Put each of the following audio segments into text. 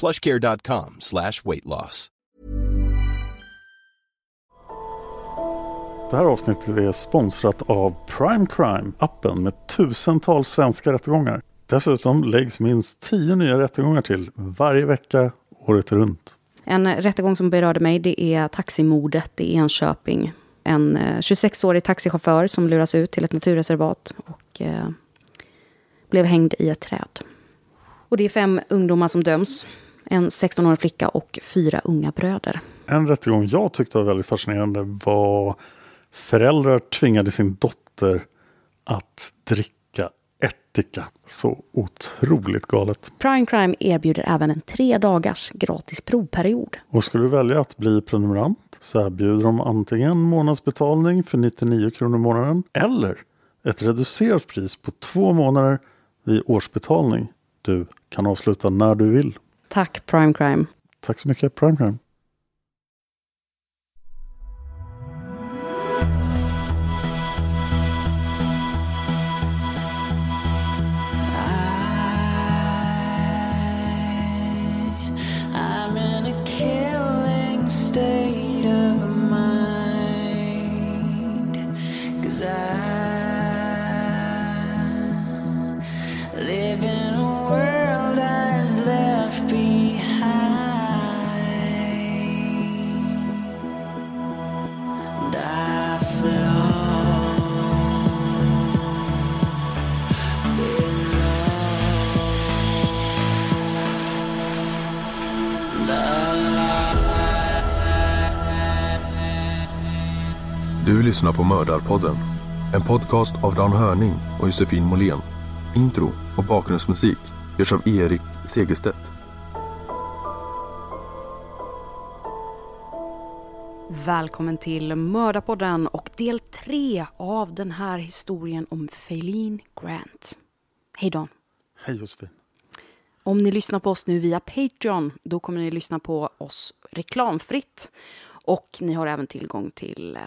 plushcare.com slash weight loss. Det här avsnittet är sponsrat av Prime Crime, appen med tusentals svenska rättegångar. Dessutom läggs minst tio nya rättegångar till varje vecka året runt. En rättegång som berörde mig det är taximordet i Enköping. En 26-årig taxichaufför som luras ut till ett naturreservat och eh, blev hängd i ett träd. Och det är fem ungdomar som döms. En 16-årig flicka och fyra unga bröder. En rättegång jag tyckte var väldigt fascinerande var föräldrar tvingade sin dotter att dricka ättika. Så otroligt galet. Prime Crime erbjuder även en tre dagars gratis provperiod. Och skulle du välja att bli prenumerant så erbjuder de antingen månadsbetalning för 99 kronor i månaden eller ett reducerat pris på två månader vid årsbetalning. Du kan avsluta när du vill. Tack Prime Crime. Tack så mycket Prime Crime. Lyssnar på Mördarpodden. En podcast av Dan Hörning och Josefin Måhlén. Intro och bakgrundsmusik görs av Erik Segerstedt. Välkommen till Mördarpodden och del tre av den här historien om Faylene Grant. Hej Dan! Hej Josefin. Om ni lyssnar på oss nu via Patreon, då kommer ni lyssna på oss reklamfritt. Och ni har även tillgång till, eh,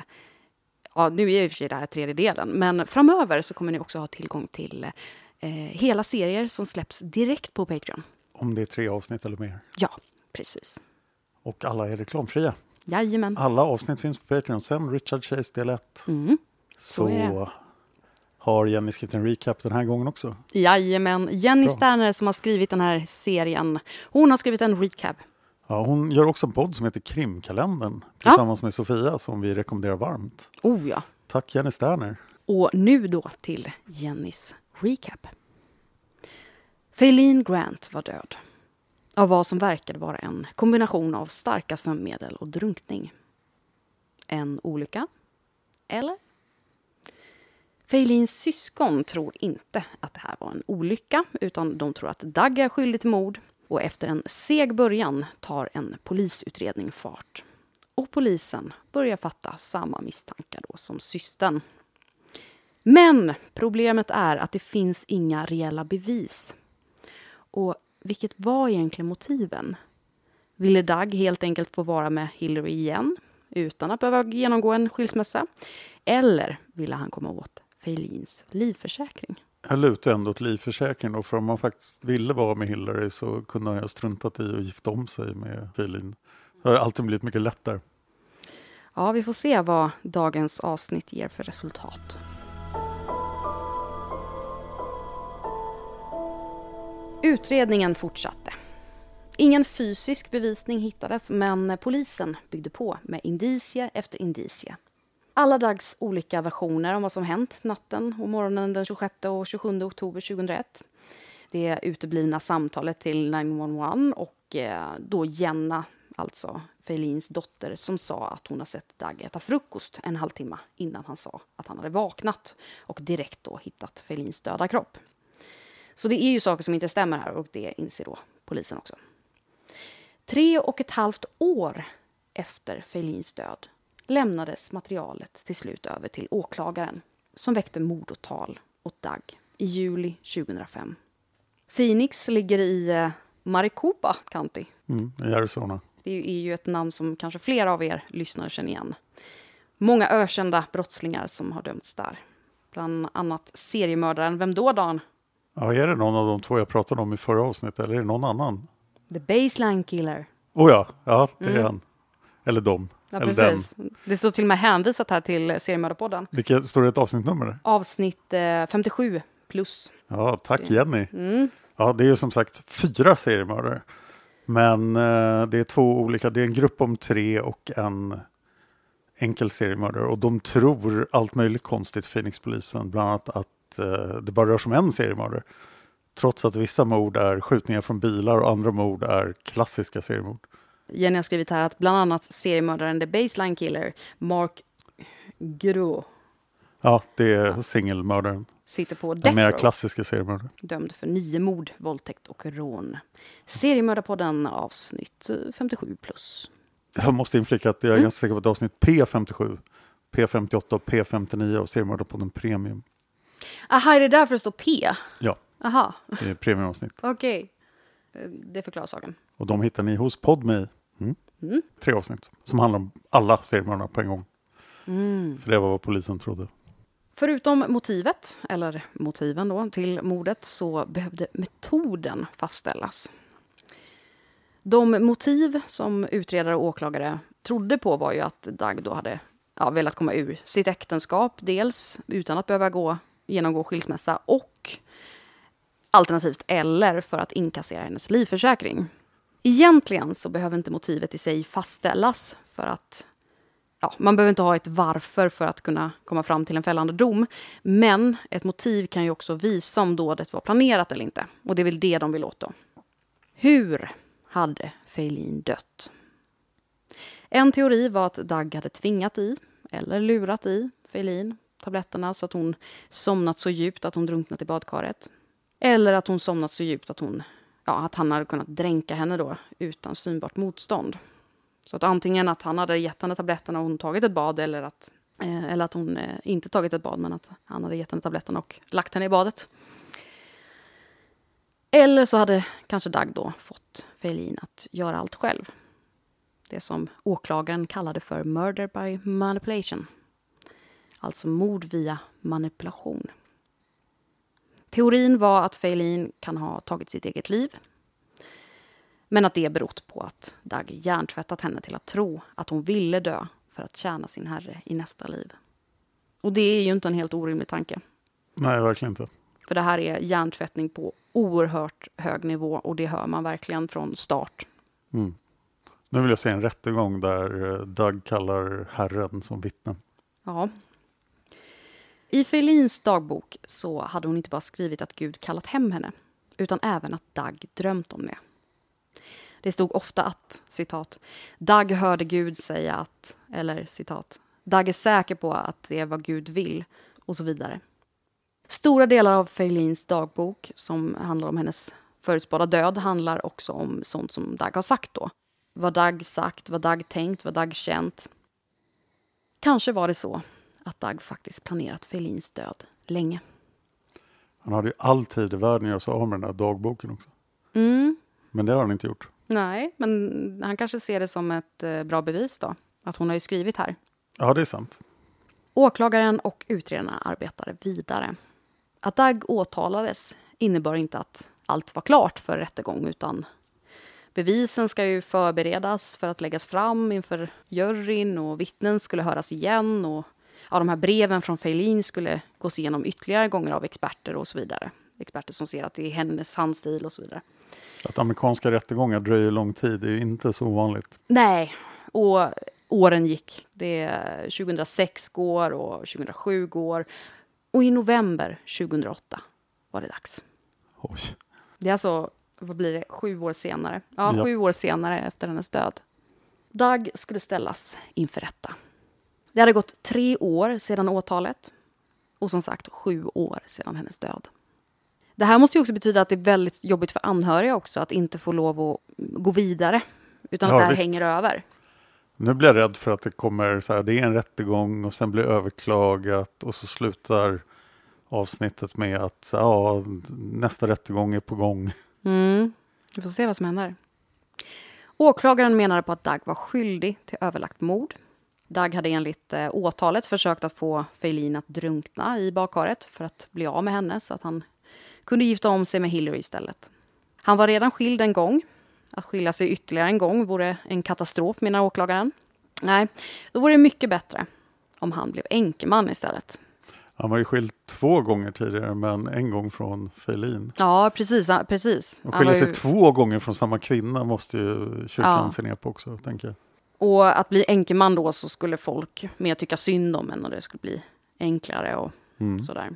ja nu är i och för sig det här tredje delen, men framöver så kommer ni också ha tillgång till eh, hela serier som släpps direkt på Patreon. Om det är tre avsnitt eller mer. Ja, precis. Och alla är reklamfria. Jajamän. Alla avsnitt finns på Patreon. Sen Richard Chase del 1. Mm, så så har Jenny skrivit en recap den här gången också. Jajamän. Jenny Bra. Sterner som har skrivit den här serien, hon har skrivit en recap. Ja, hon gör också en podd som heter Krimkalendern tillsammans med Sofia som vi rekommenderar varmt. Oh ja. Tack Jenny Sterner. Och nu då till Jennys recap. Faylene Grant var död. Av vad som verkade vara en kombination av starka sömnmedel och drunkning. En olycka? Eller? Faylenes syskon tror inte att det här var en olycka utan de tror att Doug är skyldig till mord. Och efter en seg början tar en polisutredning fart. Och polisen börjar fatta samma misstankar då som systern. Men problemet är att det finns inga reella bevis. Och vilket var egentligen motiven? Ville Doug helt enkelt få vara med Hillary igen utan att behöva genomgå en skilsmässa? Eller ville han komma åt Feilins livförsäkring? Jag lutar ändå åt livförsäkring då, för om man faktiskt ville vara med Hillary så kunde han ju ha struntat i att gifta om sig med Filin. Det har alltid blivit mycket lättare. Ja, vi får se vad dagens avsnitt ger för resultat. Utredningen fortsatte. Ingen fysisk bevisning hittades, men polisen byggde på med indicie efter indicie. Alla Dags olika versioner om vad som hänt natten och morgonen den 26 och 27 oktober 2001. Det uteblivna samtalet till 911 och eh, då Jenna, alltså Feilins dotter, som sa att hon har sett Dag äta frukost en halvtimme innan han sa att han hade vaknat och direkt då hittat Feilins döda kropp. Så det är ju saker som inte stämmer här och det inser då polisen också. Tre och ett halvt år efter Feilins död lämnades materialet till slut över till åklagaren som väckte mordåtal åt Dag i juli 2005. Phoenix ligger i eh, Maricopa County. Mm, I Arizona. Det är ju ett namn som kanske flera av er lyssnare känner igen. Många ökända brottslingar som har dömts där. Bland annat seriemördaren, vem då Dan? Ja, är det någon av de två jag pratade om i förra avsnittet eller är det någon annan? The Baseline Killer. Oh ja, ja det är han. Eller de. Ja, eller precis. den. Det står till och med hänvisat här till Seriemördarpodden. Vilket, står det ett avsnittnummer? Avsnitt eh, 57 plus. Ja, tack Jenny. Mm. Ja, det är ju som sagt fyra seriemördare. Men eh, det är två olika, det är en grupp om tre och en enkel seriemördare. Och de tror allt möjligt konstigt, Phoenixpolisen. Bland annat att eh, det bara rör sig om en seriemördare. Trots att vissa mord är skjutningar från bilar och andra mord är klassiska seriemord. Jenny har skrivit här att bland annat seriemördaren The Baseline Killer, Mark Gros, Ja, det är singelmördaren. sitter på Den mer klassiska seriemördaren. dömd för nio mord, våldtäkt och rån. Seriemördarpodden avsnitt eh, 57 plus. Jag måste inflika att jag är ganska säker på att avsnitt P57, P58 och P59 av seriemördarpodden Premium. Aha, är det därför det står P? Ja, Aha, det är premiumavsnitt. okej. Eh, Det förklarar saken. Och de hittar ni hos Podme. Mm. Tre avsnitt som handlar om alla seriemördare på en gång. För det var vad polisen trodde. Förutom motivet, eller motiven då, till mordet så behövde metoden fastställas. De motiv som utredare och åklagare trodde på var ju att Dag då hade ja, velat komma ur sitt äktenskap, dels utan att behöva gå, genomgå skilsmässa och alternativt eller för att inkassera hennes livförsäkring. Egentligen så behöver inte motivet i sig fastställas för att ja, man behöver inte ha ett varför för att kunna komma fram till en fällande dom. Men ett motiv kan ju också visa om dådet var planerat eller inte. Och det är väl det de vill åt då. Hur hade Feilin dött? En teori var att Dag hade tvingat i, eller lurat i, Feilin tabletterna så att hon somnat så djupt att hon drunknat i badkaret. Eller att hon somnat så djupt att, hon, ja, att han hade kunnat dränka henne då utan synbart motstånd. Så att antingen att han hade gett henne tabletterna och hon tagit ett bad eller att, eh, eller att hon eh, inte tagit ett bad men att han hade gett henne tabletterna och lagt henne i badet. Eller så hade kanske Dag då fått Feilin att göra allt själv. Det som åklagaren kallade för murder by manipulation. Alltså mord via manipulation. Teorin var att Feilin kan ha tagit sitt eget liv men att det berott på att Dag hjärntvättat henne till att tro att hon ville dö för att tjäna sin herre i nästa liv. Och det är ju inte en helt orimlig tanke. Nej, verkligen inte. För det här är hjärntvättning på oerhört hög nivå och det hör man verkligen från start. Mm. Nu vill jag se en rättegång där eh, Doug kallar Herren som vittne. Ja. I Feilins dagbok så hade hon inte bara skrivit att Gud kallat hem henne, utan även att Dag drömt om det. Det stod ofta att, citat, Dag hörde Gud säga att, eller citat, Dag är säker på att det är vad Gud vill, och så vidare. Stora delar av Feilins dagbok, som handlar om hennes förutspådda död, handlar också om sånt som Dag har sagt då. Vad Dag sagt, vad Dag tänkt, vad Dag känt. Kanske var det så att Dag faktiskt planerat Feilins död länge. Han hade ju all tid i världen att göra sig av med den där dagboken också. Mm, Men det har han inte gjort. nej, men han kanske ser det som ett eh, bra bevis då. Att hon har ju skrivit här. Ja, det är sant. Åklagaren och utredarna arbetade vidare. Att Dag åtalades innebar inte att allt var klart för rättegång utan bevisen ska ju förberedas för att läggas fram inför juryn och vittnen skulle höras igen och ja, de här breven från Feilin skulle gås igenom ytterligare gånger av experter och så vidare. Experter som ser att det är hennes handstil och så vidare. Att amerikanska rättegångar dröjer lång tid är ju inte så ovanligt. Nej, och åren gick. Det 2006 går och 2007 går. Och i november 2008 var det dags. Oj. Det är alltså, vad blir det, sju år senare? Ja, Ja. sju år senare efter hennes död. Doug skulle ställas inför rätta. Det hade gått tre år sedan åtalet och som sagt sju år sedan hennes död. Det här måste ju också betyda att det är väldigt jobbigt för anhöriga också att inte få lov att gå vidare utan Ja, att det här visst. hänger över. Nu blir jag rädd för att det kommer så här, det är en rättegång och sen blir överklagat och så slutar avsnittet med att ja, nästa rättegång är på gång. Mm. Vi får se vad som händer. Åklagaren menade på att Doug var skyldig till överlagt mord. Doug hade enligt eh, åtalet försökt att få Feilin att drunkna i badkaret för att bli av med henne så att han kunde gifta om sig med Hillary istället. Han var redan skild en gång. Att skilja sig ytterligare en gång vore en katastrof, menar åklagaren. Nej, då vore det mycket bättre om han blev enkeman istället. Han var ju skild två gånger tidigare men en gång från Feilin. Ja, precis. precis. Och skilja sig ju- två gånger från samma kvinna måste ju kyrkan Ja. se ner på också, tänker jag. Och att bli enkeman då så skulle folk mer tycka synd om en och det skulle bli enklare och Mm. sådär.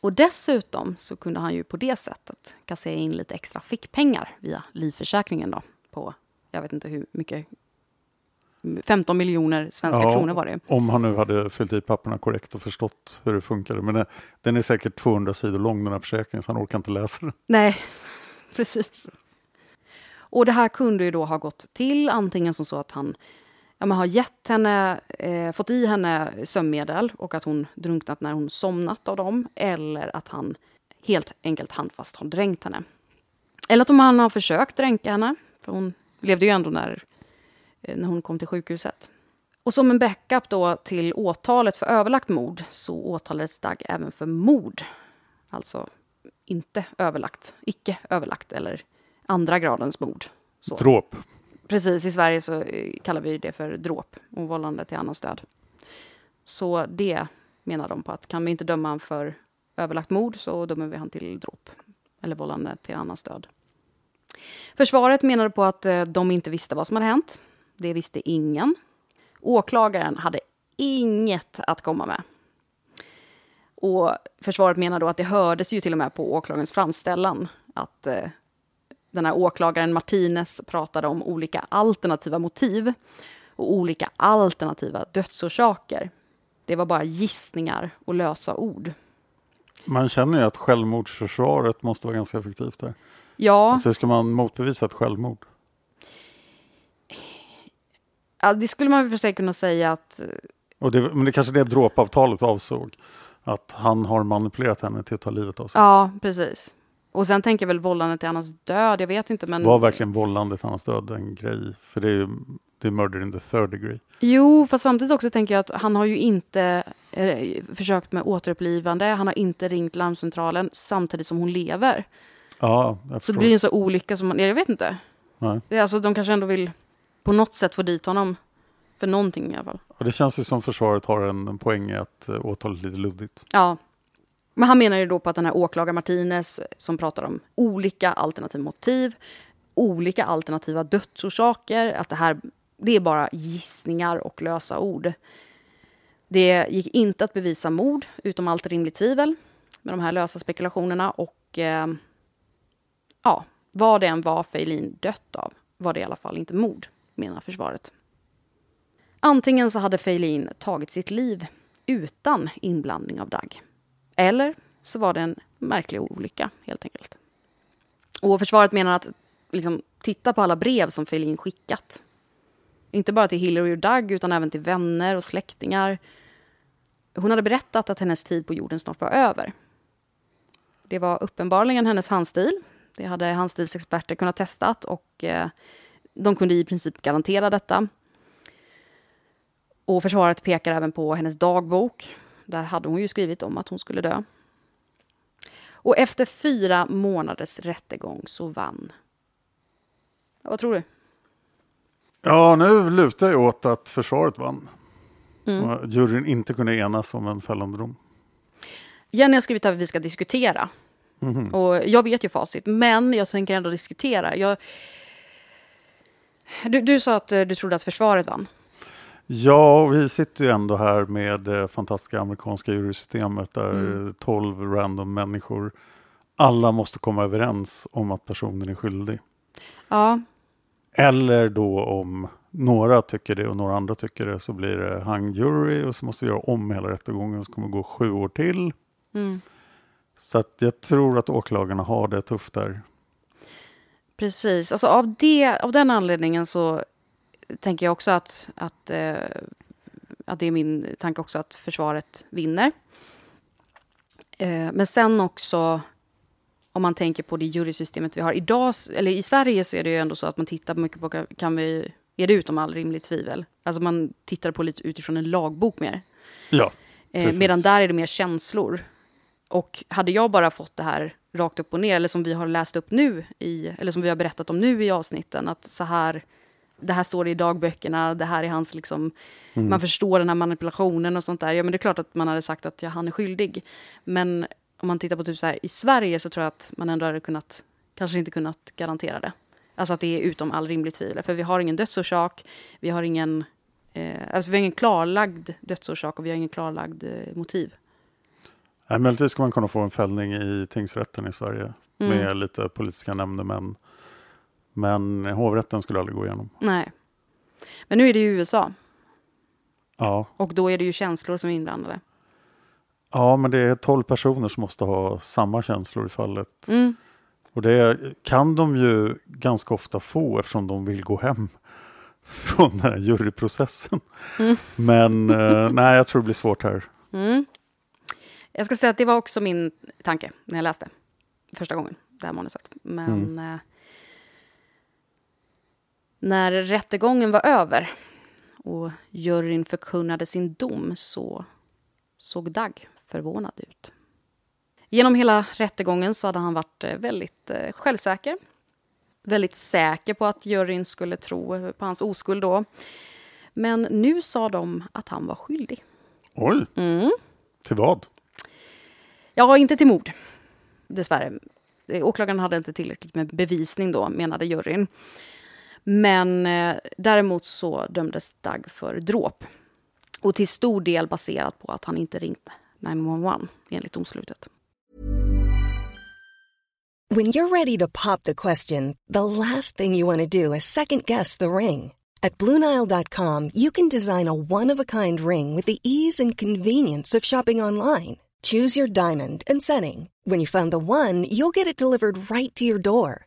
Och dessutom så kunde han ju på det sättet kassera in lite extra fickpengar via livförsäkringen då på, jag vet inte hur mycket, 15 miljoner svenska Ja, kronor var det. Om han nu hade fyllt i papperna korrekt och förstått hur det funkade. Men det, den är säkert 200 sidor lång den här försäkringen så han orkar inte läsa den. Nej, precis. Och det här kunde ju då ha gått till antingen som så att han ja, men har gett henne, eh, fått i henne sömnmedel och att hon drunknat när hon somnat av dem. Eller att han helt enkelt handfast har dränkt henne. Eller att om han har försökt dränka henne, för hon levde ju ändå när, eh, när hon kom till sjukhuset. Och som en backup då till åtalet för överlagt mord så åtalades Dag även för mord. Alltså inte överlagt, icke överlagt eller andra gradens mord. Så. Dråp. Precis, i Sverige så eh, kallar vi det för dråp och vållande till annans död. Så det menar de på att kan vi inte döma han för överlagt mord så dömer vi han till dråp eller vållande till annans död. Försvaret menade på att eh, de inte visste vad som hade hänt. Det visste ingen. Åklagaren hade inget att komma med. Och försvaret menar då att det hördes ju till och med på åklagarens framställan att eh, den här åklagaren Martinez pratade om olika alternativa motiv och olika alternativa dödsorsaker. Det var bara gissningar och lösa ord. Man känner ju att självmordsförsvaret måste vara ganska effektivt där. Ja, Alltså hur ska man motbevisa ett självmord? ja det skulle man för sig kunna säga att eh, Och det, men det kanske det dråpavtalet avsåg. Att han har manipulerat henne till att ta livet av sig. Ja, precis. Och sen tänker jag väl vållande till annans död, jag vet inte men... Var verkligen vållande till hans död en grej? För det är det är murder in the third degree. Jo, fast samtidigt också tänker jag att han har ju inte eh, försökt med återupplivande, han har inte ringt larmcentralen samtidigt som hon lever. Ja, jag Så det blir en så olycka som man, jag vet inte. Nej. Det är alltså, de kanske ändå vill på något sätt få dit honom. För någonting i alla fall. Och det känns ju som försvaret har en, en poäng i att uh, åtalet är lite luddigt. Ja. Men han menar ju då på att den här åklagare Martinez som pratar om olika alternativa motiv, olika alternativa dödsorsaker, att det här det är bara gissningar och lösa ord. Det gick inte att bevisa mord utom allt rimligt tvivel med de här lösa spekulationerna och eh, ja, vad det än var Feilin dött av var det i alla fall inte mord, menar försvaret. Antingen så hade Feilin tagit sitt liv utan inblandning av dagg eller så var det en märklig olycka, helt enkelt. Och försvaret menar att liksom, titta på alla brev som Feilin skickat. Inte bara till Hillary och Doug, utan även till vänner och släktingar. Hon hade berättat att hennes tid på jorden snart var över. Det var uppenbarligen hennes handstil. Det hade handstilsexperter kunnat testat och eh, de kunde i princip garantera detta. Och försvaret pekar även på hennes dagbok. Där hade hon ju skrivit om att hon skulle dö. Och efter fyra månaders rättegång så vann. Vad tror du? Ja, nu lutar jag åt att försvaret vann. Mm. Och juryn inte kunde enas om en fällande dom. Jenny har skrivit att vi ska diskutera. Och jag vet ju facit, men jag tänker ändå diskutera. Jag... Du, du sa att eh, du trodde att försvaret vann. Ja, vi sitter ju ändå här med det fantastiska amerikanska jurysystemet där Mm. eh, 12 random människor, alla måste komma överens om att personen är skyldig. Ja, Eller då om några tycker det och några andra tycker det så blir det hung jury och så måste vi göra om hela rättegången och så kommer det gå sju år till. mm. Så att jag tror att åklagarna har det tufft där. precis. Alltså av, det, av den anledningen så tänker jag också att, att, eh, att det är min tanke också att försvaret vinner. Eh, men sen också om man tänker på det jurysystemet vi har idag, eller i Sverige så är det ju ändå så att man tittar mycket på, kan vi, är det utom all rimligt tvivel? Alltså man tittar på lite utifrån en lagbok mer. Ja, Eh, medan där är det mer känslor. Och hade jag bara fått det här rakt upp och ner, eller som vi har läst upp nu, i, eller som vi har berättat om nu i avsnitten, att så här, det här står det i dagböckerna, det här är hans liksom, man förstår den här manipulationen och sånt där. Ja men det är klart att man hade sagt att ja, han är skyldig. Men om man tittar på typ så här, i Sverige så tror jag att man ändå hade kunnat, kanske inte kunnat garantera det. Alltså att det är utom all rimligt tvivel. För vi har ingen dödsorsak, vi har ingen, eh, alltså vi har ingen klarlagd dödsorsak och vi har ingen klarlagd eh, motiv. Nej, möjligtvis ska man kunna få en fällning i tingsrätten i Sverige Mm. med lite politiska nämndemän. Men hovrätten skulle aldrig gå igenom. Nej. Men nu är det ju USA Ja, och då är det ju känslor som är inblandade. ja men det är 12 personer som måste ha samma känslor i fallet. Mm. Och det kan de ju ganska ofta få eftersom de vill gå hem från den här juryprocessen. Mm. Men eh, nej, jag tror det blir svårt här. Mm. Jag ska säga att det var också min tanke när jag läste första gången det här manuset. Men eh, när rättegången var över och juryn förkunnade sin dom så såg Dag förvånad ut. Genom hela rättegången så hade han varit eh, väldigt eh, självsäker. Väldigt säker på att juryn skulle tro på hans oskuld då. Men nu sa de att han var skyldig. Oj, Mm. till vad? Ja, inte till mord. Dessvärre. Åklagaren hade inte tillräckligt med bevisning då, menade juryn. Men eh, däremot så dömdes Dag för dråp. Och till stor del baserat på att han inte ringt 911 enligt domslutet. When you're ready to pop the question, the last thing you want to do is second guess the ring. At Bluenile.com, you can design a one of a kind ring with the ease and convenience of shopping online. Choose your diamond and setting. When you find the one, you'll get it delivered right to your door.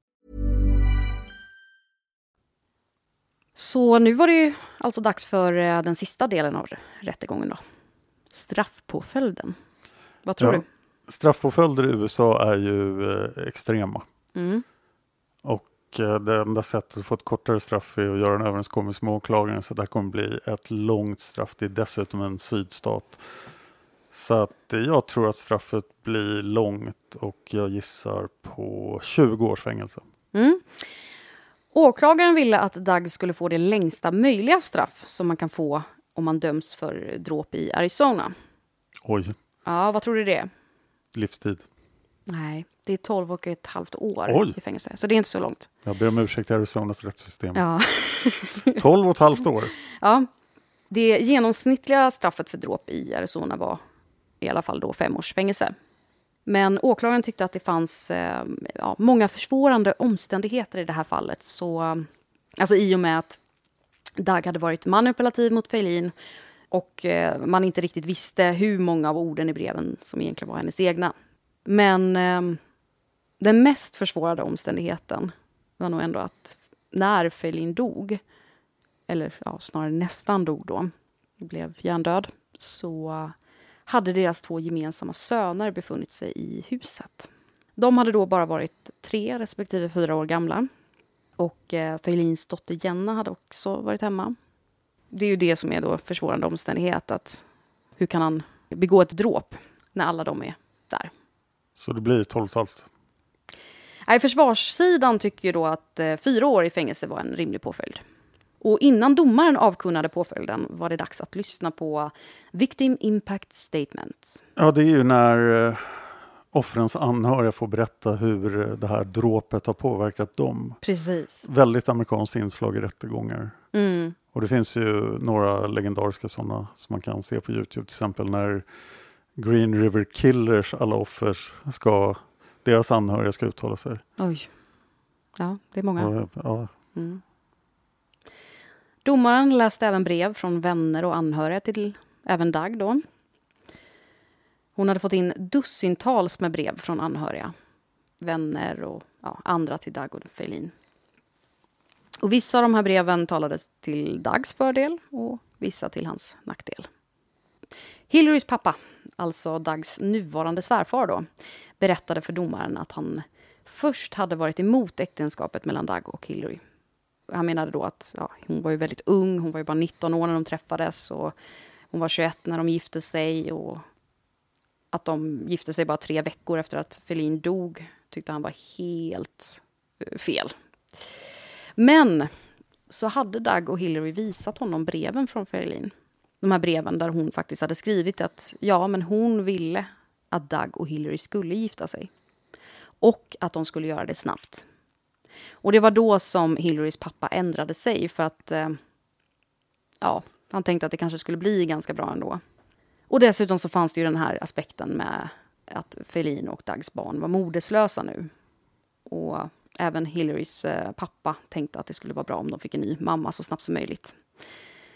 Så nu var det ju alltså dags för eh, den sista delen av rättegången då. Straffpåföljden. Vad tror Ja. du? Straffpåföljder i USA är ju eh, extrema. Mm. Och eh, det enda sättet att få ett kortare straff är att göra en överenskommelse med åklagaren. Så det här kommer bli ett långt straff. Det är dessutom en sydstat. Så att jag tror att straffet blir långt och jag gissar på 20 års fängelse. Mm. Åklagaren ville att Doug skulle få det längsta möjliga straff som man kan få om man döms för dråp i Arizona. Oj, Ja, vad tror du det är? livstid. Nej, det är 12 och ett halvt år Oj. i fängelse. Så det är inte så långt. Jag ber om ursäkt till Arizonas rättssystem. Ja. 12 och ett halvt år. ja. Det genomsnittliga straffet för dråp i Arizona var i alla fall då fem års fängelse. Men åklagaren tyckte att det fanns eh, ja, många försvårande omständigheter i det här fallet. Så, alltså i och med att Dag hade varit manipulativ mot Feilin och eh, man inte riktigt visste hur många av orden i breven som egentligen var hennes egna. Men eh, den mest försvårade omständigheten var nog ändå att när Feilin dog, eller ja, snarare nästan dog då, blev hjärndöd, så hade deras två gemensamma söner befunnit sig i huset. De hade då bara varit tre respektive fyra år gamla. Och eh, Feilins dotter Jenna hade också varit hemma. Det är ju det som är då försvårande omständighet. Att hur kan han begå ett dråp när alla de är där? Så det blir 12 och ett halvt. Nej, försvarssidan tycker ju då att eh, fyra år i fängelse var en rimlig påföljd. Och innan domaren avkunnade påföljden var det dags att lyssna på Victim Impact Statements. Ja, det är ju när eh, offrens anhöriga får berätta hur eh, det här dråpet har påverkat dem. Precis. Väldigt amerikanskt inslag i rättegångar. Mm. Och det finns ju några legendariska sådana som man kan se på Youtube. Till exempel när Green River Killers alla offer ska, deras anhöriga ska uttala sig. Oj. Ja, det är många. Och, ja, Mm. Domaren läste även brev från vänner och anhöriga till även Dag då. Hon hade fått in dussintals med brev från anhöriga, vänner och ja, andra till Dag och Feilin. Och vissa av de här breven talades till Dags fördel och vissa till hans nackdel. Hillarys pappa, alltså Dags nuvarande svärfar då, berättade för domaren att han först hade varit emot äktenskapet mellan Dag och Hillary. Han menade då att ja, hon var ju väldigt ung, hon var ju bara 19 år när de träffades och hon var 21 när de gifte sig och att de gifte sig bara tre veckor efter att Felin dog tyckte han var helt eh, fel. Men så hade Doug och Hillary visat honom breven från Feline. De här breven där hon faktiskt hade skrivit att ja, men hon ville att Doug och Hillary skulle gifta sig. Och att de skulle göra det snabbt. Och det var då som Hillarys pappa ändrade sig för att eh, ja, han tänkte att det kanske skulle bli ganska bra ändå. Och dessutom så fanns det ju den här aspekten med att Felin och Dags barn var moderslösa nu. Och även Hillarys eh, pappa tänkte att det skulle vara bra om de fick en ny mamma så snabbt som möjligt.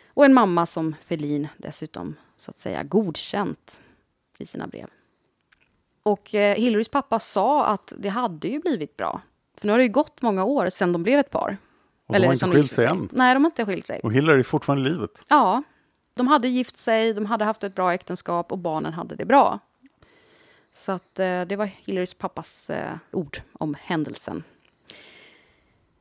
Och en mamma som Felin dessutom så att säga godkänt i sina brev. Och eh, Hillarys pappa sa att det hade ju blivit bra. För nu har det ju gått många år sedan de blev ett par. Och de har inte som skilt sig än. Nej, de har inte skilt sig. Och Hillary är fortfarande i livet. Ja, de hade gift sig, de hade haft ett bra äktenskap och barnen hade det bra. Så att eh, det var Hillarys pappas eh, ord om händelsen.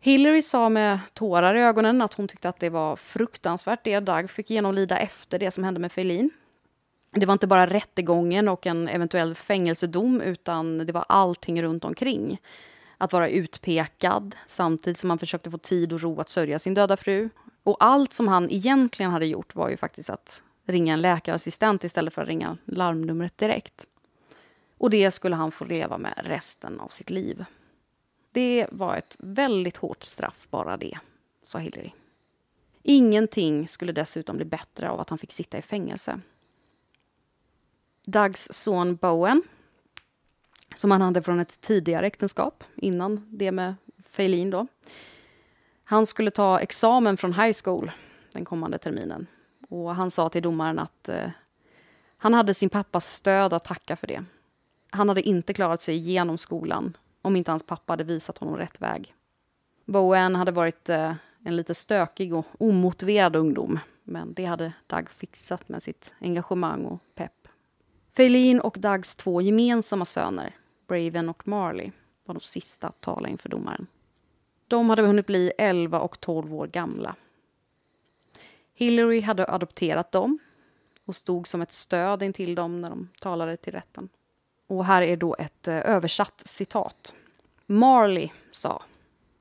Hillary sa med tårar i ögonen att hon tyckte att det var fruktansvärt det Doug fick genomlida efter det som hände med Feline. Det var inte bara rättegången och en eventuell fängelsedom utan det var allting runt omkring. Att vara utpekad samtidigt som han försökte få tid och ro att sörja sin döda fru. Och allt som han egentligen hade gjort var ju faktiskt att ringa en läkarassistent istället för att ringa larmnumret direkt. Och det skulle han få leva med resten av sitt liv. Det var ett väldigt hårt straff, bara det, sa Hillary. Ingenting skulle dessutom bli bättre av att han fick sitta i fängelse. Dougs son Bowen, som han hade från ett tidigare äktenskap, innan det med Feilin då. Han skulle ta examen från high school den kommande terminen. Och han sa till domaren att eh, han hade sin pappas stöd att tacka för det. Han hade inte klarat sig igenom skolan om inte hans pappa hade visat honom rätt väg. Bowen hade varit eh, en lite stökig och omotiverad ungdom, men det hade Doug fixat med sitt engagemang och pepp. Feilin och Dougs två gemensamma söner, Braven och Marley, var de sista att tala inför domaren. De hade hunnit bli 11 och 12 år gamla. Hillary hade adopterat dem och stod som ett stöd intill dem när de talade till rätten. Och här är då ett eh, översatt citat. Marley sa,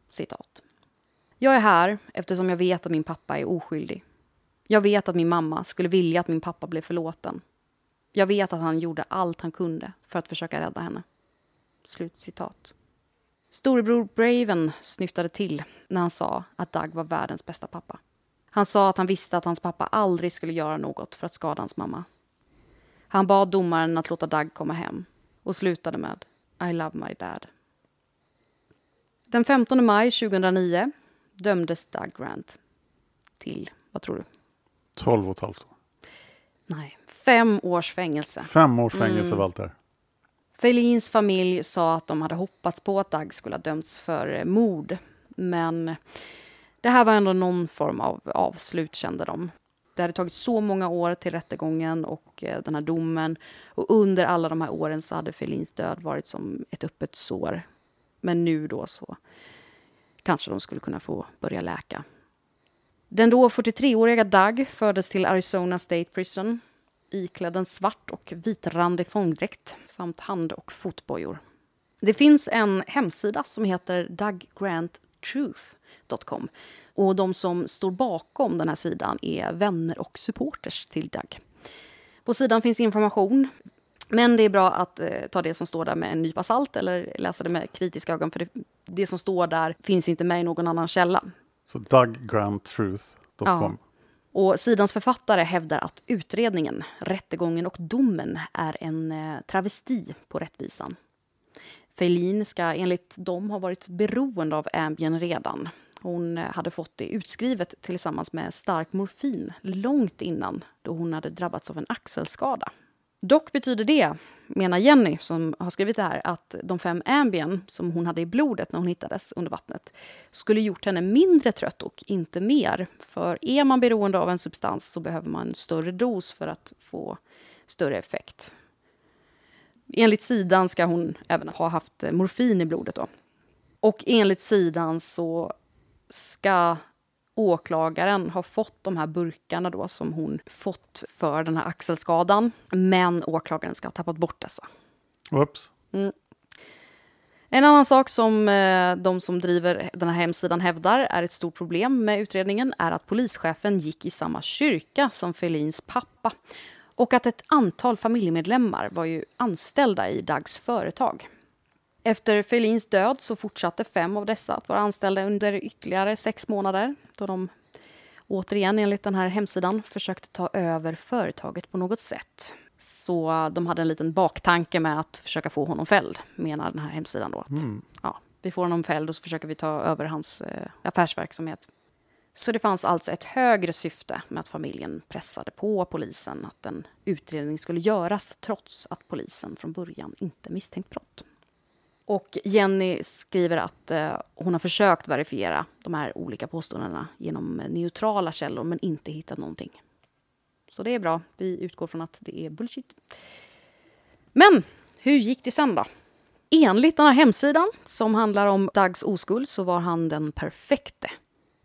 citat. Jag är här eftersom jag vet att min pappa är oskyldig. Jag vet att min mamma skulle vilja att min pappa blev förlåten. Jag vet att han gjorde allt han kunde för att försöka rädda henne. Slut citat. Storebror Braven snyftade till när han sa att Doug var världens bästa pappa. Han sa att han visste att hans pappa aldrig skulle göra något för att skada hans mamma. Han bad domaren att låta Doug komma hem och slutade med I love my dad. Den 15 maj 2009 dömdes Doug Grant till, vad tror du? 12 och ett halvt år. Nej, fem års fängelse. Fem års fängelse Mm. Walter. Felins familj sa att de hade hoppats på att Doug skulle ha dömts för mord. Men det här var ändå någon form av avslut, kände de. Det hade tagit så många år till rättegången och eh, den här domen. Och under alla de här åren så hade Felins död varit som ett öppet sår. Men nu då så kanske de skulle kunna få börja läka. Den då 43-åriga Doug fördes till Arizona State Prison iklädd en svart och vitrandig fångdräkt samt hand och fotbojor. Det finns en hemsida som heter DougGrantTruth.com och de som står bakom den här sidan är vänner och supporters till Doug. På sidan finns information, men det är bra att eh, ta det som står där med en nypa salt eller läsa det med kritiska ögon för det, det som står där finns inte med i någon annan källa. Så DougGrantTruth.com. Och sidans författare hävdar att utredningen, rättegången och domen är en eh, travesti på rättvisan. Feilin ska enligt dem ha varit beroende av Ambien redan. Hon eh, hade fått det utskrivet tillsammans med stark morfin långt innan då hon hade drabbats av en axelskada. Dock betyder det, menar Jenny som har skrivit det här, att de fem Ambien som hon hade i blodet när hon hittades under vattnet skulle gjort henne mindre trött och inte mer. För är man beroende av en substans så behöver man en större dos för att få större effekt. Enligt sidan ska hon även ha haft morfin i blodet. Då. Och enligt sidan så ska åklagaren ha fått de här burkarna då som hon fått för den här axelskadan. Men åklagaren ska ha tappat bort dessa. Whoops. En annan sak som eh, de som driver den här hemsidan hävdar är ett stort problem med utredningen är att polischefen gick i samma kyrka som Felins pappa och att ett antal familjemedlemmar var ju anställda i Dougs företag. Efter Felins död så fortsatte fem av dessa att vara anställda under ytterligare sex månader då de återigen enligt den här hemsidan försökte ta över företaget på något sätt. Så de hade en liten baktanke med att försöka få honom fälld, menar den här hemsidan då. Att, ja, vi får honom fälld och så försöker vi ta över hans eh, affärsverksamhet. Så det fanns alltså ett högre syfte med att familjen pressade på polisen att en utredning skulle göras trots att polisen från början inte misstänkt brott. Och Jenny skriver att eh, hon har försökt verifiera de här olika påståendena genom eh, neutrala källor men inte hittat någonting. Så det är bra. Vi utgår från att det är bullshit. Men hur gick det sen då? Enligt den här hemsidan som handlar om Dougs oskuld så var han den perfekte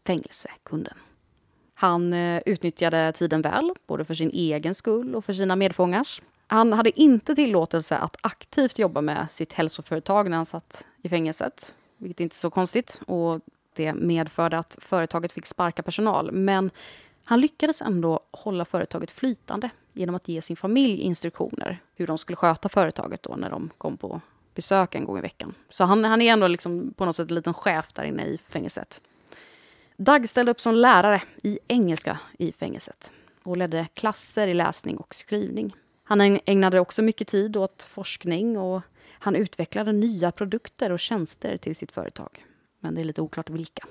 fängelsekunden. Han eh, utnyttjade tiden väl, både för sin egen skull och för sina medfångars. Han hade inte tillåtelse att aktivt jobba med sitt hälsoföretag när han satt i fängelset, vilket inte är så konstigt. Och det medförde att företaget fick sparka personal. Men han lyckades ändå hålla företaget flytande genom att ge sin familj instruktioner hur de skulle sköta företaget då när de kom på besök en gång i veckan. Så han, han är ändå liksom på något sätt en liten chef där inne i fängelset. Dag ställde upp som lärare i engelska i fängelset och ledde klasser i läsning och skrivning. Han ägnade också mycket tid åt forskning och han utvecklade nya produkter och tjänster till sitt företag. Men det är lite oklart vilka.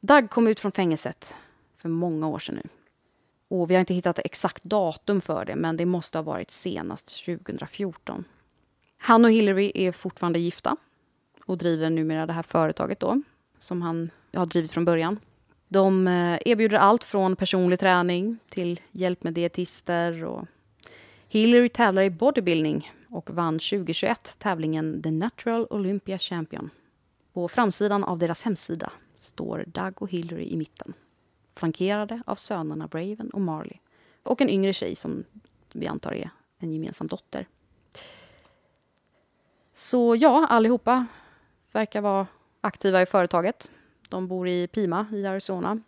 Doug kom ut från fängelset för många år sedan nu. Och vi har inte hittat exakt datum för det, men det måste ha varit senast 2014. Han och Hillary är fortfarande gifta och driver numera det här företaget då, som han har drivit från början. De eh, erbjuder allt från personlig träning till hjälp med dietister. Och Hillary tävlar i bodybuilding och vann 2021 tävlingen The Natural Olympia Champion. På framsidan av deras hemsida står Doug och Hillary i mitten flankerade av sönerna Braven och Marley och en yngre tjej som vi antar är en gemensam dotter. Så ja, allihopa verkar vara aktiva i företaget. De bor i Pima i Arizona.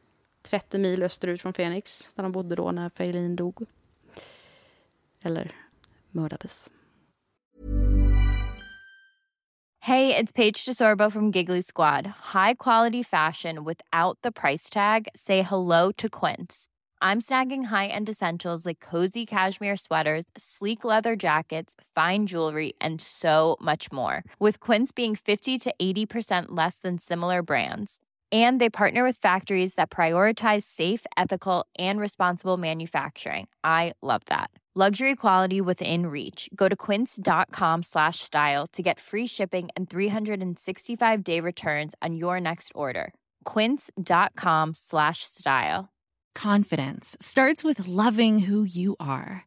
30 mil österut från Phoenix, där de bodde då när Failin dog. Eller mördades. Hey, it's Paige DeSorbo from Giggly Squad. High quality fashion without the price tag. Say hello to Quince. I'm snagging high-end essentials like cozy cashmere sweaters, sleek leather jackets, fine jewelry, and so much more. With Quince being 50 to 80% less than similar brands. And they partner with factories that prioritize safe, ethical, and responsible manufacturing. I love that. Luxury quality within reach. Go to quince.com slash style to get free shipping and 365 day returns on your next order. Quince.com slash style. Confidence starts with loving who you are.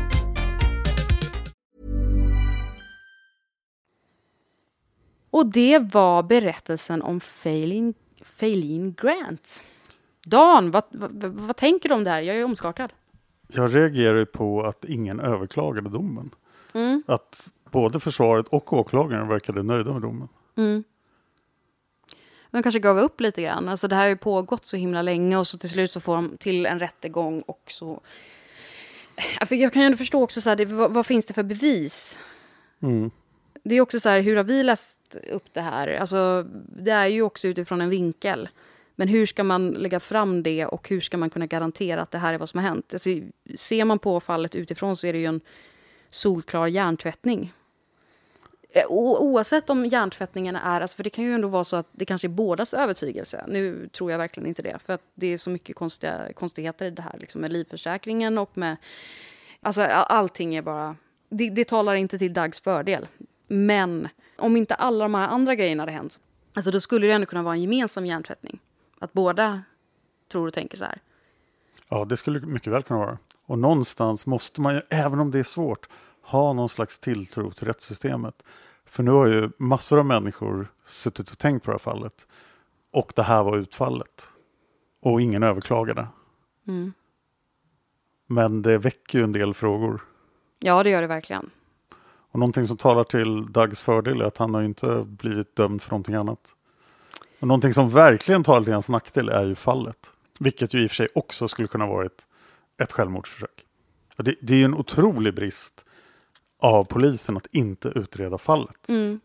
Och det var berättelsen om Failin, Failin Grant. Dan, vad, vad, vad tänker du om det här? Jag är omskakad. Jag reagerar på att ingen överklagade domen. Mm. Att både försvaret och åklagaren verkade nöjda med domen. Mm. De kanske gav upp lite grann. Alltså det här har ju pågått så himla länge och så till slut så får de till en rättegång och så... Jag kan ju ändå förstå också så här, det, vad, vad finns det för bevis? Mm. Det är också så här, hur har vi läst upp det här? Alltså, det är ju också utifrån en vinkel. Men hur ska man lägga fram det och hur ska man kunna garantera att det här är vad som har hänt? Alltså, ser man på fallet utifrån så är det ju en solklar hjärntvättning. Eh, o oavsett om hjärntvättningen är, alltså för det kan ju ändå vara så att det kanske är bådas övertygelse. Nu tror jag verkligen inte det, för att det är så mycket konstiga, konstigheter i det här, liksom med livförsäkringen och med... Alltså allting är bara... Det, det talar inte till Dags fördel. Men om inte alla de här andra grejerna hade hänt, alltså då skulle det ändå kunna vara en gemensam hjärntvättning. Att båda tror och tänker så här. Ja, det skulle mycket väl kunna vara. Och någonstans måste man ju, även om det är svårt, ha någon slags tilltro till rättssystemet. För nu har ju massor av människor suttit och tänkt på det här fallet. Och det här var utfallet. Och ingen överklagade. Mm. Men det väcker ju en del frågor. Ja, det gör det verkligen. Och någonting som talar till Dougs fördel är att han har inte blivit dömd för någonting annat. Och någonting som verkligen talar till hans nackdel är ju fallet. Vilket ju i och för sig också skulle kunna varit ett självmordsförsök. Det, det är ju en otrolig brist av polisen att inte utreda fallet. Mm.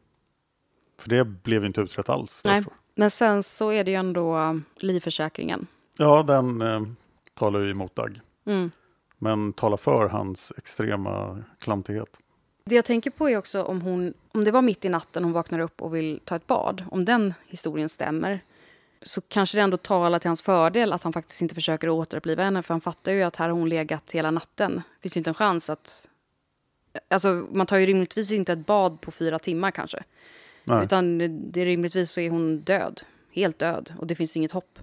För det blev inte utrett alls. Nej. Men sen så är det ju ändå livförsäkringen. Ja, den eh, talar ju emot Doug. Mm. Men talar för hans extrema klantighet. Det jag tänker på är också om hon, om det var mitt i natten hon vaknar upp och vill ta ett bad, om den historien stämmer, så kanske det ändå talar till hans fördel att han faktiskt inte försöker återuppliva henne, för han fattar ju att här har hon legat hela natten. Det finns inte en chans att... Alltså, man tar ju rimligtvis inte ett bad på fyra timmar kanske. Nej. Utan det, rimligtvis så är hon död, helt död, och det finns inget hopp.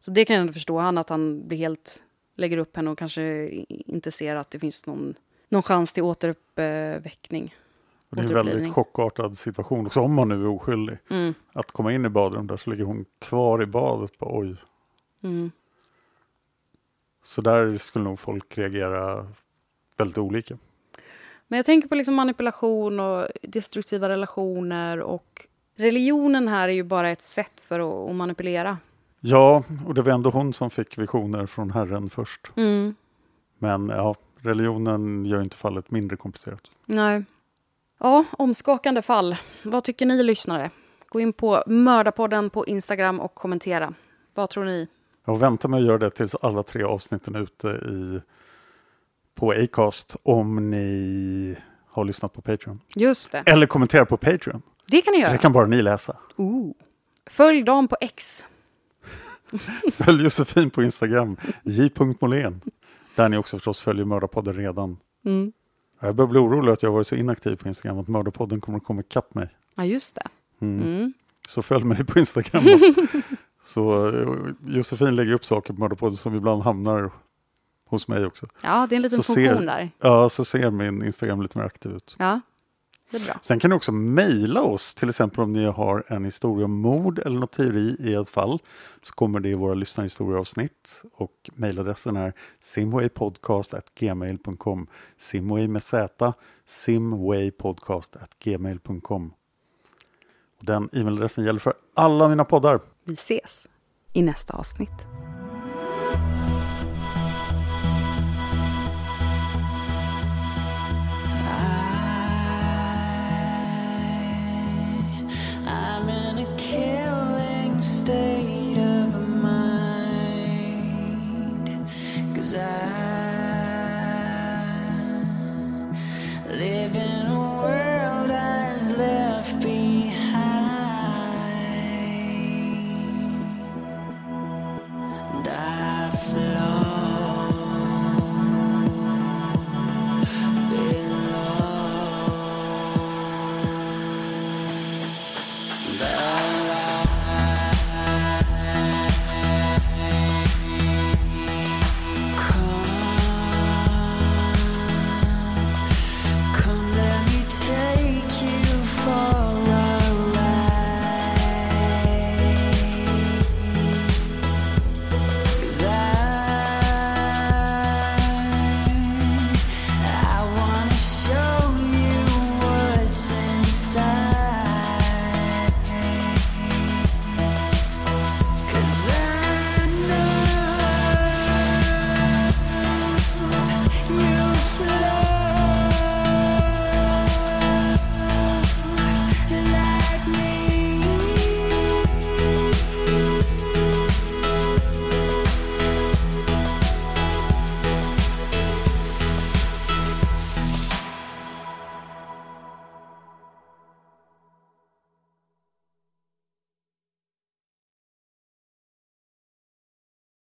Så det kan jag ändå förstå, han att han blir helt, lägger upp henne och kanske inte ser att det finns någon, någon chans till återuppväckning. Och det är en väldigt chockartad situation också om man nu är oskyldig. Mm. Att komma in i badrum där så ligger hon kvar i badet. Bara, Oj. Mm. Så där skulle nog folk reagera väldigt olika. Men jag tänker på liksom manipulation och destruktiva relationer och religionen här är ju bara ett sätt för att, att manipulera. Ja, och det var ändå hon som fick visioner från Herren först. Mm. Men ja, religionen gör inte fallet mindre komplicerat. Nej. Ja, omskakande fall. Vad tycker ni lyssnare? Gå in på Mördarpodden på Instagram och kommentera. Vad tror ni? Jag väntar med att göra det tills alla tre avsnitten är ute i, på Acast om ni har lyssnat på Patreon. Just det. Eller kommentera på Patreon. Det kan ni För göra. det kan bara ni läsa. Ooh. Följ dem på X. Följ Josefin på Instagram, j.molén. Där ni också förstås följer Mördarpodden redan. Mm. Jag börjar bli orolig att jag varit så inaktiv på Instagram att Mördarpodden kommer att komma ikapp mig. Ja, just det. Mm. Mm. Så följ mig på Instagram. så eh, Josefin lägger upp saker på Mördarpodden som ibland hamnar hos mig också. Ja, det är en liten så funktion ser, där. Ja, så ser min Instagram lite mer aktiv ut. Ja. Sen kan ni också mejla oss, till exempel om ni har en historia om mord eller något teori i ett fall. Så kommer det i våra lyssnarhistorieavsnitt och mejladressen är simwaypodcast.gmail.com Simway med Z, simwaypodcast.gmail.com Den e-mailadressen gäller för alla mina poddar. Vi ses i nästa avsnitt.